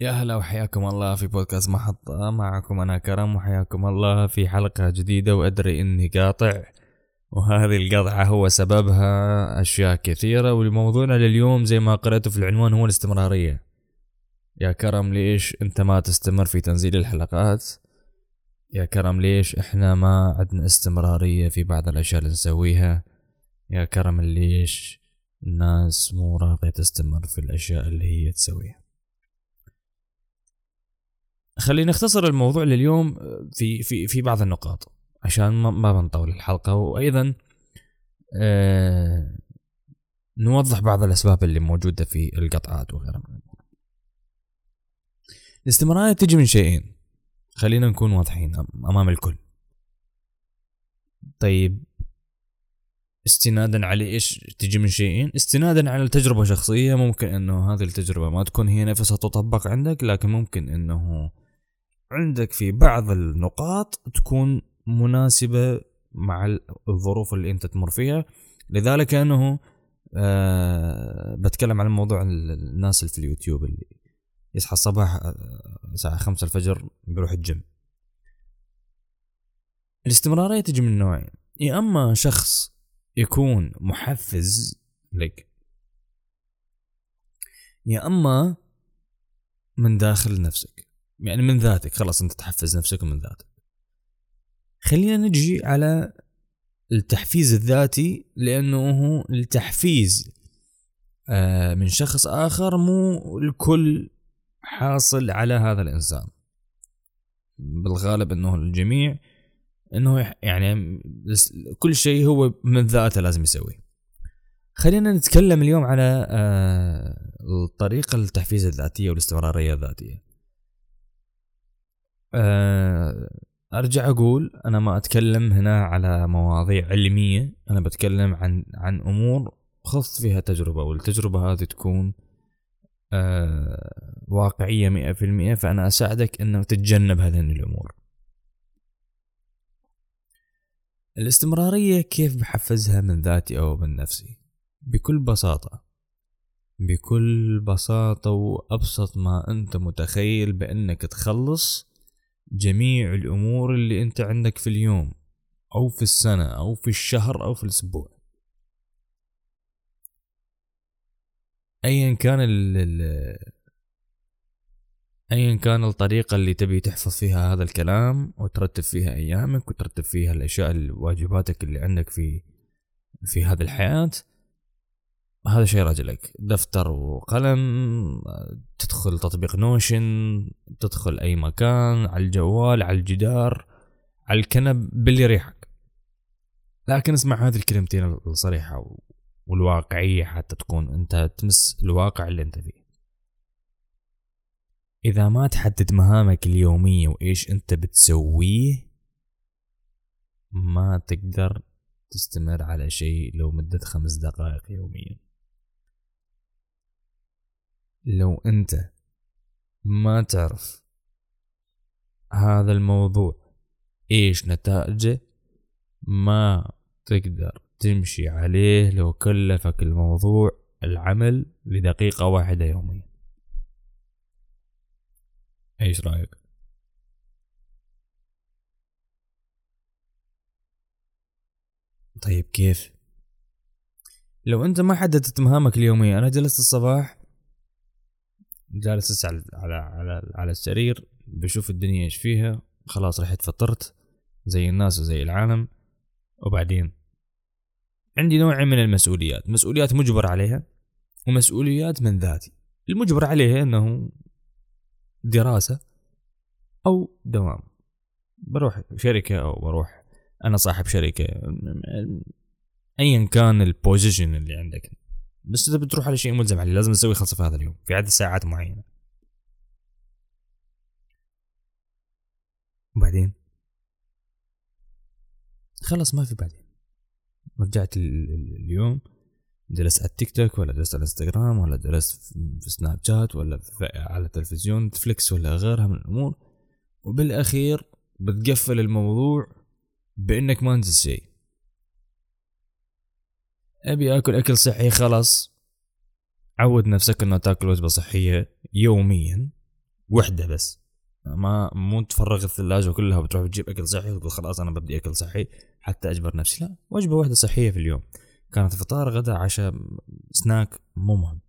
يا هلا وحياكم الله في بودكاست محطة معكم أنا كرم وحياكم الله في حلقة جديدة وأدري إني قاطع وهذه القطعة هو سببها أشياء كثيرة والموضوعنا لليوم زي ما قرأته في العنوان هو الاستمرارية. يا كرم ليش أنت ما تستمر في تنزيل الحلقات؟ يا كرم ليش إحنا ما عندنا استمرارية في بعض الأشياء اللي نسويها؟ يا كرم ليش الناس مو راضية تستمر في الأشياء اللي هي تسويها؟ خلينا نختصر الموضوع لليوم في في في بعض النقاط عشان ما, ما بنطول الحلقة. وأيضا آه نوضح بعض الأسباب اللي موجودة في القطعات وغيرها من الأمور. الاستمرارية تجي من شيئين. خلينا نكون واضحين أمام الكل. طيب استنادا على إيش تجي من شيئين؟ استنادا على تجربة شخصية. ممكن إنه هذه التجربة ما تكون هي نفسها تطبق عندك لكن ممكن إنه عندك في بعض النقاط تكون مناسبة مع الظروف اللي أنت تمر فيها. لذلك أنه آه بتكلم عن موضوع الناس اللي في اليوتيوب اللي يصحى الصباح آه، الساعة خمسة الفجر بيروح الجيم. الاستمرارية تجي من نوعين. يا أما شخص يكون محفز لك يا أما من داخل نفسك. يعني من ذاتك خلاص أنت تحفز نفسك من ذاتك. خلينا نجي على التحفيز الذاتي لأنه هو التحفيز آه، من شخص آخر مو الكل حاصل على هذا الإنسان. بالغالب إنه الجميع إنه يعني كل شيء هو من ذاته لازم يسويه. خلينا نتكلم اليوم على آه، الطريقة التحفيز الذاتية والاستمرارية الذاتية. آه، أرجع أقول أنا ما أتكلم هنا على مواضيع علمية أنا بتكلم عن عن أمور خص فيها تجربة والتجربة هذه تكون آه واقعية مئة في المئة فأنا أساعدك إنك تتجنب هذه الأمور. الاستمرارية كيف بحفزها من ذاتي أو من نفسي؟ بكل بساطة. بكل بساطة وأبسط ما أنت متخيل بأنك تخلص جميع الأمور اللي أنت عندك في اليوم أو في السنة أو في الشهر أو في الأسبوع. ايا كان ال ايا كان الطريقة اللي تبي تحفظ فيها هذا الكلام وترتب فيها أيامك وترتب فيها الأشياء الواجباتك اللي عندك في في هذه الحياة هذا شيء راجلك دفتر وقلم تدخل تطبيق نوشن تدخل أي مكان على الجوال على الجدار على الكنب باللي يريحك. لكن اسمع هذه الكلمتين الصريحة والواقعية حتى تكون أنت تمس الواقع اللي أنت فيه. إذا ما تحدد مهامك اليومية وإيش أنت بتسويه ما تقدر تستمر على شيء لو مدة خمس دقائق يوميا. لو أنت ما تعرف هذا الموضوع إيش نتائجه ما تقدر تمشي عليه لو كلفك الموضوع العمل لدقيقة واحدة يوميا. إيش رأيك؟ طيب كيف؟ لو أنت ما حددت مهامك اليومية أنا جلست الصباح جالس على على على, على السرير بشوف الدنيا إيش فيها. خلاص رحت فطرت زي الناس وزي العالم. وبعدين عندي نوع من المسؤوليات. مسؤوليات مجبر عليها ومسؤوليات من ذاتي. المجبر عليها إنه دراسة أو دوام. بروح شركة أو بروح أنا صاحب شركة. ايا كان البوزيشن اللي عندك. بس إذا بتروح على شيء ملزم عليه لازم تسوي خلصة في هذا اليوم في عدد ساعات معينة. وبعدين خلص ما في بعدين. رجعت اليوم جلست على التيك توك ولا جلست على الإنستغرام ولا جلست في سناب شات ولا على التلفزيون نتفليكس ولا غيرها من الأمور. وبالأخير بتقفل الموضوع بإنك ما نزلت شيء. أبي آكل أكل صحي خلاص. عود نفسك إنه تاكل وجبة صحية يوميا وحدة بس. ما مو تفرغ الثلاجة كلها وتروح تجيب أكل صحي وتقول خلاص أنا ببدي أكل صحي حتى أجبر نفسي. لا وجبة واحدة صحية في اليوم. كانت فطار غدا عشاء سناك مو مهم.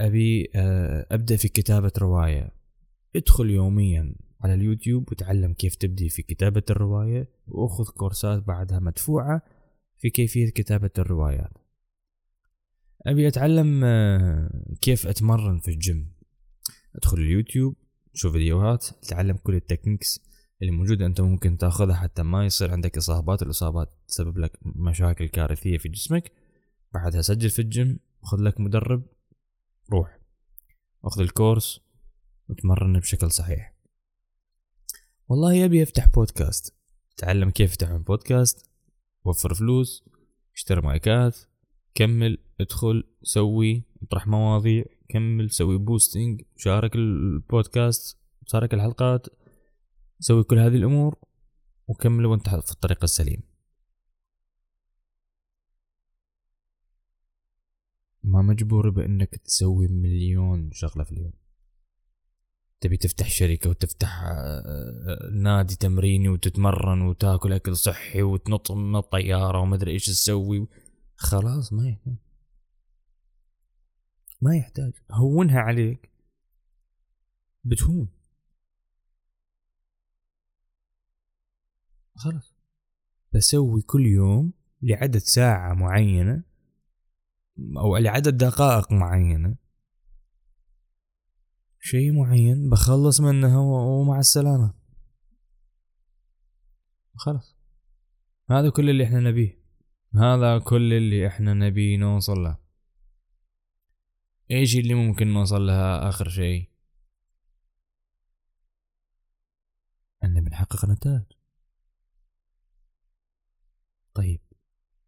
أبي آه، أبدأ في كتابة رواية. ادخل يوميا على اليوتيوب وتعلم كيف تبدي في كتابة الرواية واخذ كورسات بعدها مدفوعة. في كيفية كتابة الروايات. أبي أتعلم آه، كيف أتمرن في الجيم. أدخل اليوتيوب شوف فيديوهات تعلم كل ال techniques اللي موجودة أنت ممكن تاخذها حتى ما يصير عندك إصابات الإصابات تسبب لك مشاكل كارثية في جسمك. بعدها سجل في الجيم خذ لك مدرب روح. أخذ ال course وتمرن بشكل صحيح. والله أبي أفتح بودكاست. تعلم كيف تفتح بودكاست. وفر فلوس اشتري مايكات كمل ادخل سوي اطرح مواضيع كمل سوي posting شارك البودكاست شارك الحلقات سوي كل هذه الأمور وكمل وانت في الطريق السليم. ما مجبور بإنك تسوي مليون شغلة في اليوم. تبي تفتح شركة وتفتح آه، نادي تمريني وتتمرن وتاكل أكل صحي وتنط من الطيارة ومدري إيش تسوي. خلاص ما يحتاج. ما يحتاج. هونها عليك. بتهون. خلاص. بسوي كل يوم لعدد ساعة معينة أو لعدد دقائق معينة شيء معين بخلص منها ومع السلامة. خلاص. هذا كل اللي إحنا نبيه. هذا كل اللي إحنا نبي نوصل له. إيش اللي ممكن نوصل لها آخر شيء؟ أن بنحقق نتائج. طيب.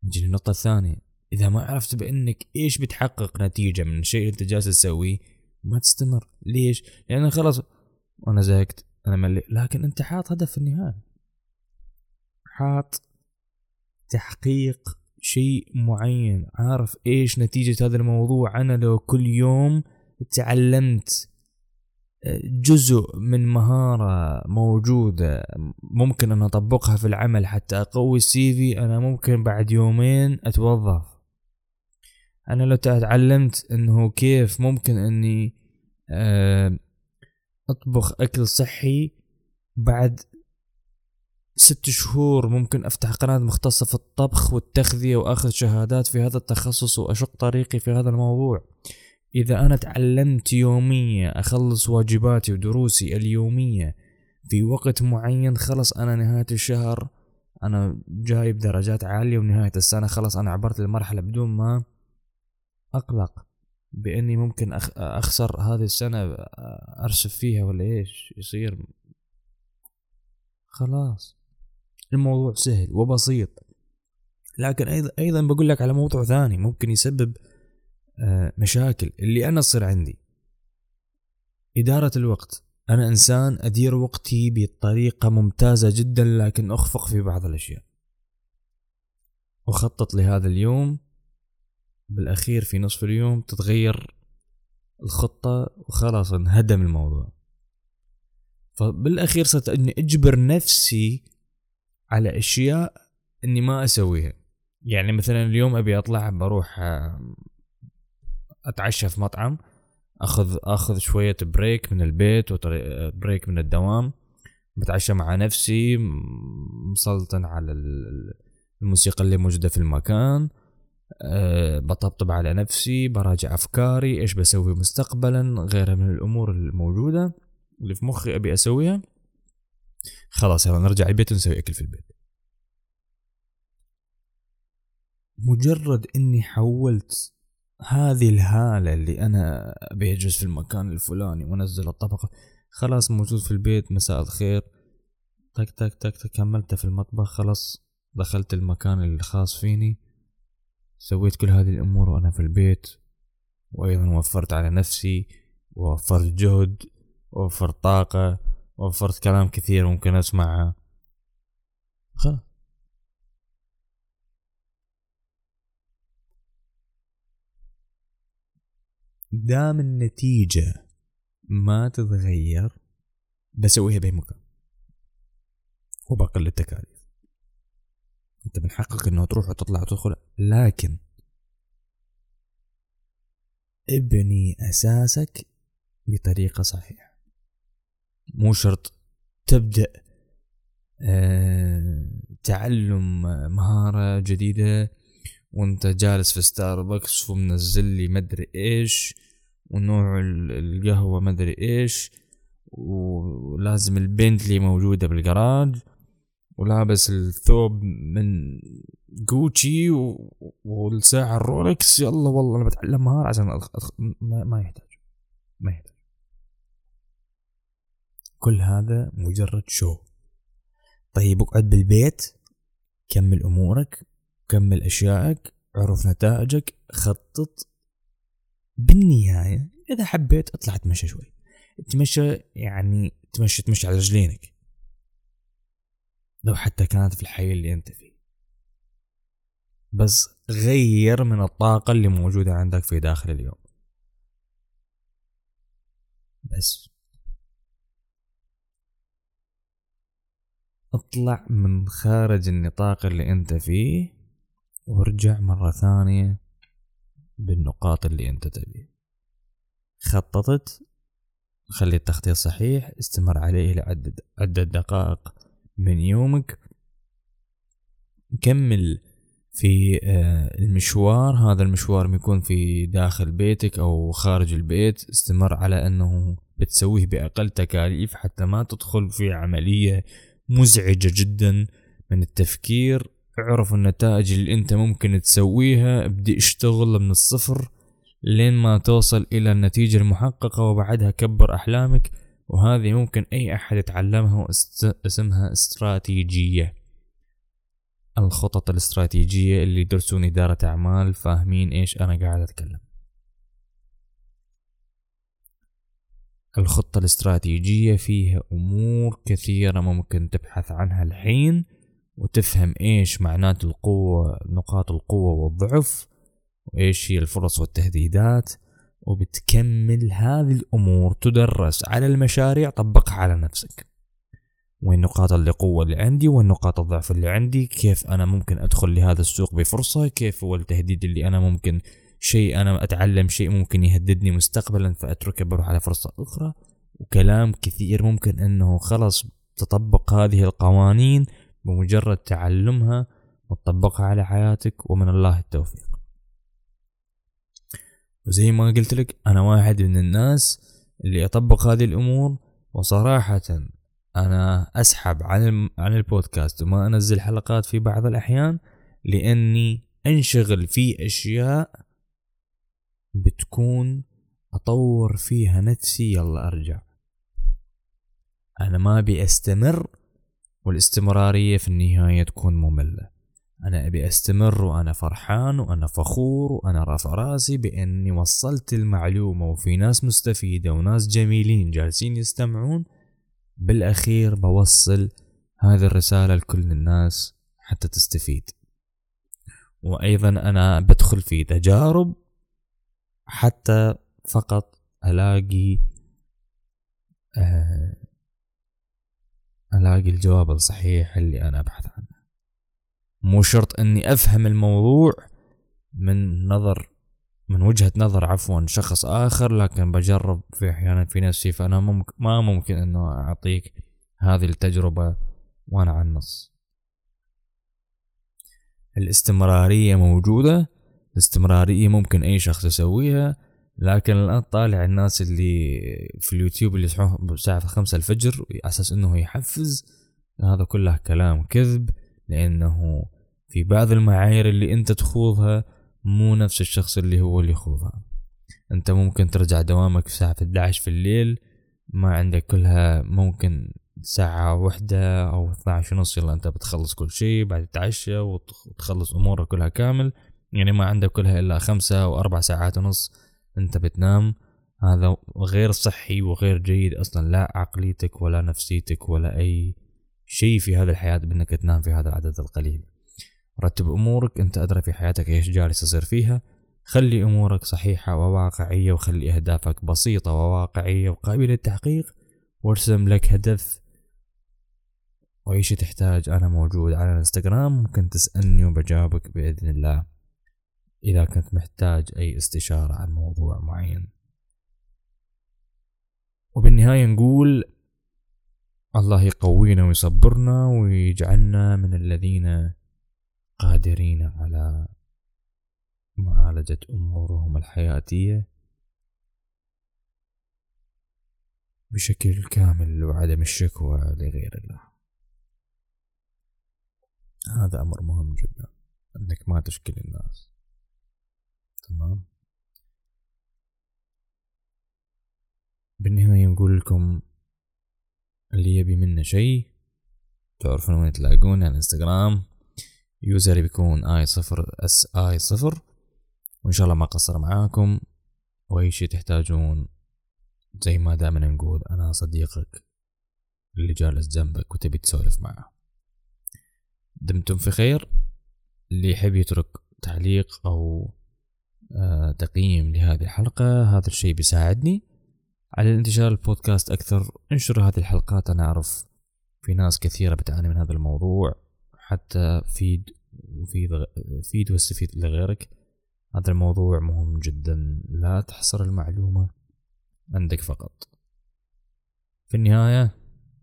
نجي للنقطة الثانية. إذا ما عرفت بأنك إيش بتحقق نتيجة من الشيء اللي أنت جالس تسويه ما تستمر. ليش؟ لأن خلاص أنا زهقت. أنا ملي. لكن أنت حاط هدف في النهاية. حاط تحقيق شيء معين. عارف إيش نتيجة هذا الموضوع؟ أنا لو كل يوم تعلمت آه، جزء من مهارة موجودة ممكن أن أطبقها في العمل حتى أقوي السي في أنا ممكن بعد يومين أتوظف. أنا لو تعلمت أنه كيف ممكن أني آه، أطبخ أكل صحي بعد ست شهور ممكن أفتح قناة مختصة في الطبخ والتغذية وآخذ شهادات في هذا التخصص وأشق طريقي في هذا الموضوع. إذا أنا تعلمت يومية أخلص واجباتي ودروسي اليومية في وقت معين خلص أنا نهاية الشهر أنا جايب درجات عالية ونهاية السنة خلص أنا عبرت المرحلة بدون ما أقلق بأني ممكن أخسر هذه السنة ارسف فيها ولا إيش؟ يصير خلاص. الموضوع سهل وبسيط. لكن أيضا أيضا بقول لك على موضوع ثاني ممكن يسبب آه، مشاكل اللي أنا تصير عندي. إدارة الوقت. أنا إنسان أدير وقتي بطريقة ممتازة جدا لكن أخفق في بعض الأشياء. أخطط لهذا اليوم بالأخير في نصف اليوم تتغير الخطة وخلاص انهدم الموضوع. فبالأخير صرت إني أجبر نفسي على أشياء إني ما أسويها. يعني مثلا اليوم أبي أطلع بروح آه، أتعشى في مطعم أخذ أخذ شوية بريك من البيت وبريك من الدوام بتعشى مع نفسي مسلطن على الموسيقى اللي موجودة في المكان أه بطبطب على نفسي براجع أفكاري إيش بسوي مستقبلا غيرها من الأمور الموجودة اللي في مخي أبي أسويها. خلاص يلا نرجع البيت ونسوي أكل في البيت. مجرد إني حولت هذه الهالة اللي أنا ابي اجلس في المكان الفلاني وأنزل الطبق خلاص موجود في البيت مساء الخير. تك تك تك تك كملت في المطبخ خلاص. دخلت المكان الخاص فيني. سويت كل هذه الأمور وأنا في البيت وأيضا وفرت على نفسي ووفرت جهد وفرت طاقة وفرت كلام كثير ممكن أسمعه. خلاص. دام النتيجة ما تتغير بسويها بأي مكان وبقل التكاليف. انت من حقك انه تروح وتطلع وتدخل لكن ابني أساسك بطريقة صحيحة. مو شرط تبدأ آه تعلم مهارة جديدة وانت جالس في ستاربكس ومنزل لي مدري إيش ونوع القهوة مدري إيش ولازم البنتلي موجودة بالجراج ولابس الثوب من جوتشي والساعة ال Rolex. يلا والله أنا بتعلم مهارة عشان أدخ... ما, ما يحتاج. ما يحتاج. كل هذا مجرد شو. طيب اقعد بالبيت. كمل أمورك. كمل أشيائك. عرف نتائجك. خطط. بالنهاية إذا حبيت أطلع أتمشى شوي. تمشى يعني تمشي تمشي على رجلينك. لو حتى كانت في الحي اللي أنت فيه. بس غير من الطاقة اللي موجودة عندك في داخل اليوم. بس. اطلع من خارج النطاق اللي أنت فيه وارجع مرة ثانية بالنقاط اللي أنت تبيه. خططت خلي التخطيط صحيح استمر عليه لعدة عدة دقائق. من يومك. كمل في آه، المشوار. هذا المشوار بيكون في داخل بيتك أو خارج البيت. استمر على أنه بتسويه بأقل تكاليف حتى ما تدخل في عملية مزعجة جدا من التفكير. اعرف النتائج اللي أنت ممكن تسويها. ابدي اشتغل من الصفر لين ما توصل إلى النتيجة المحققة وبعدها كبر أحلامك. وهذه ممكن أي أحد يتعلمها اسمها استراتيجية. الخطط الاستراتيجية اللي يدرسون إدارة أعمال فاهمين إيش أنا قاعد أتكلم. الخطة الاستراتيجية فيها أمور كثيرة ممكن تبحث عنها الحين وتفهم إيش معنات القوة نقاط القوة والضعف وإيش هي الفرص والتهديدات. وبتكمل هذه الأمور تدرس على المشاريع طبقها على نفسك. وين نقاط القوة اللي عندي وين نقاط الضعف اللي عندي كيف أنا ممكن أدخل لهذا السوق بفرصة كيف هو التهديد اللي أنا ممكن شيء أنا أتعلم شيء ممكن يهددني مستقبلا فأتركه بروح على فرصة أخرى. وكلام كثير ممكن إنه خلص تطبق هذه القوانين بمجرد تعلمها وتطبقها على حياتك ومن الله التوفيق. وزي ما قلت لك أنا واحد من الناس اللي أطبق هذه الأمور وصراحة أنا أسحب عن عن البودكاست وما أنزل حلقات في بعض الأحيان لأني أنشغل في أشياء بتكون أطور فيها نفسي يلا أرجع. أنا ما أبي أستمر والاستمرارية في النهاية تكون مملة. أنا أبي أستمر وأنا فرحان وأنا فخور وأنا رافع رأسي بإني وصلت المعلومة وفي ناس مستفيدة وناس جميلين جالسين يستمعون. بالأخير بوصل هذه الرسالة لكل الناس حتى تستفيد. وأيضا أنا بدخل في تجارب حتى فقط ألاقي آه ألاقي الجواب الصحيح اللي أنا أبحث عنه. مو شرط إني أفهم الموضوع من نظر من وجهة نظر عفوا شخص آخر لكن بجرب في أحيانا في نفسي فأنا ممكن ما ممكن إنه أعطيك هذه التجربة وأنا على النص الاستمرارية موجودة الاستمرارية ممكن أي شخص يسويها لكن الآن طالع الناس اللي في اليوتيوب اللي يصحون الساعة خمسة الفجر أساس إنه يحفز هذا كله كلام كذب لأنه في بعض المعايير اللي انت تخوضها مو نفس الشخص اللي هو اللي يخوضها. انت ممكن ترجع دوامك الساعة 11 في الليل ما عندك كلها ممكن ساعة واحدة أو 12 ونص يلا أنت بتخلص كل شيء بعد تتعشى وتخلص أمورك كلها كامل. يعني ما عندك كلها إلا خمسة أو أربع ساعات ونص أنت بتنام. هذا غير صحي وغير جيد أصلا لا عقليتك ولا نفسيتك ولا أي شيء في هذه الحياة بأنك تنام في هذا العدد القليل. رتب أمورك أنت أدرى في حياتك إيش جالس يصير فيها. خلي أمورك صحيحة وواقعية وخلي أهدافك بسيطة وواقعية وقابلة للتحقيق. وارسم لك هدف. وأي شي تحتاج أنا موجود على الإنستغرام. ممكن تسألني وبجاوبك بإذن الله. إذا كنت محتاج أي استشارة عن موضوع معين. وبالنهاية نقول الله يقوينا ويصبرنا ويجعلنا من الذين قادرين على معالجة أمورهم الحياتية بشكل كامل وعدم الشكوى لغير الله. هذا أمر مهم جدا أنك ما تشكي للناس. تمام؟ بالنهاية نقول لكم اللي يبي منا شيء تعرفون وين تلاقون على الانستغرام user بيكون I صفر S I صفر. وإن شاء الله ما قصر معاكم. وأي شي تحتاجون زي ما دائما نقول أنا صديقك اللي جالس جنبك وتبي تسولف معه. دمتم في خير. اللي يحب يترك تعليق أو آه، تقييم لهذه الحلقة هذا الشيء بيساعدني. على انتشار البودكاست أكثر انشر هذه الحلقات. أنا أعرف في ناس كثيرة بتعاني من هذا الموضوع. حتى فيد وفيد فيد واستفيد لغيرك. هذا الموضوع مهم جدا. لا تحصر المعلومة عندك فقط. في النهاية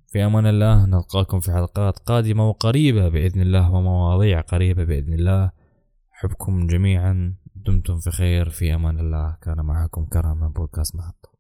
في أمان الله نلقاكم في حلقات قادمة وقريبة بإذن الله ومواضيع قريبة بإذن الله. أحبكم جميعا. دمتم في خير. في أمان الله. كان معكم كرم من بودكاست محطة.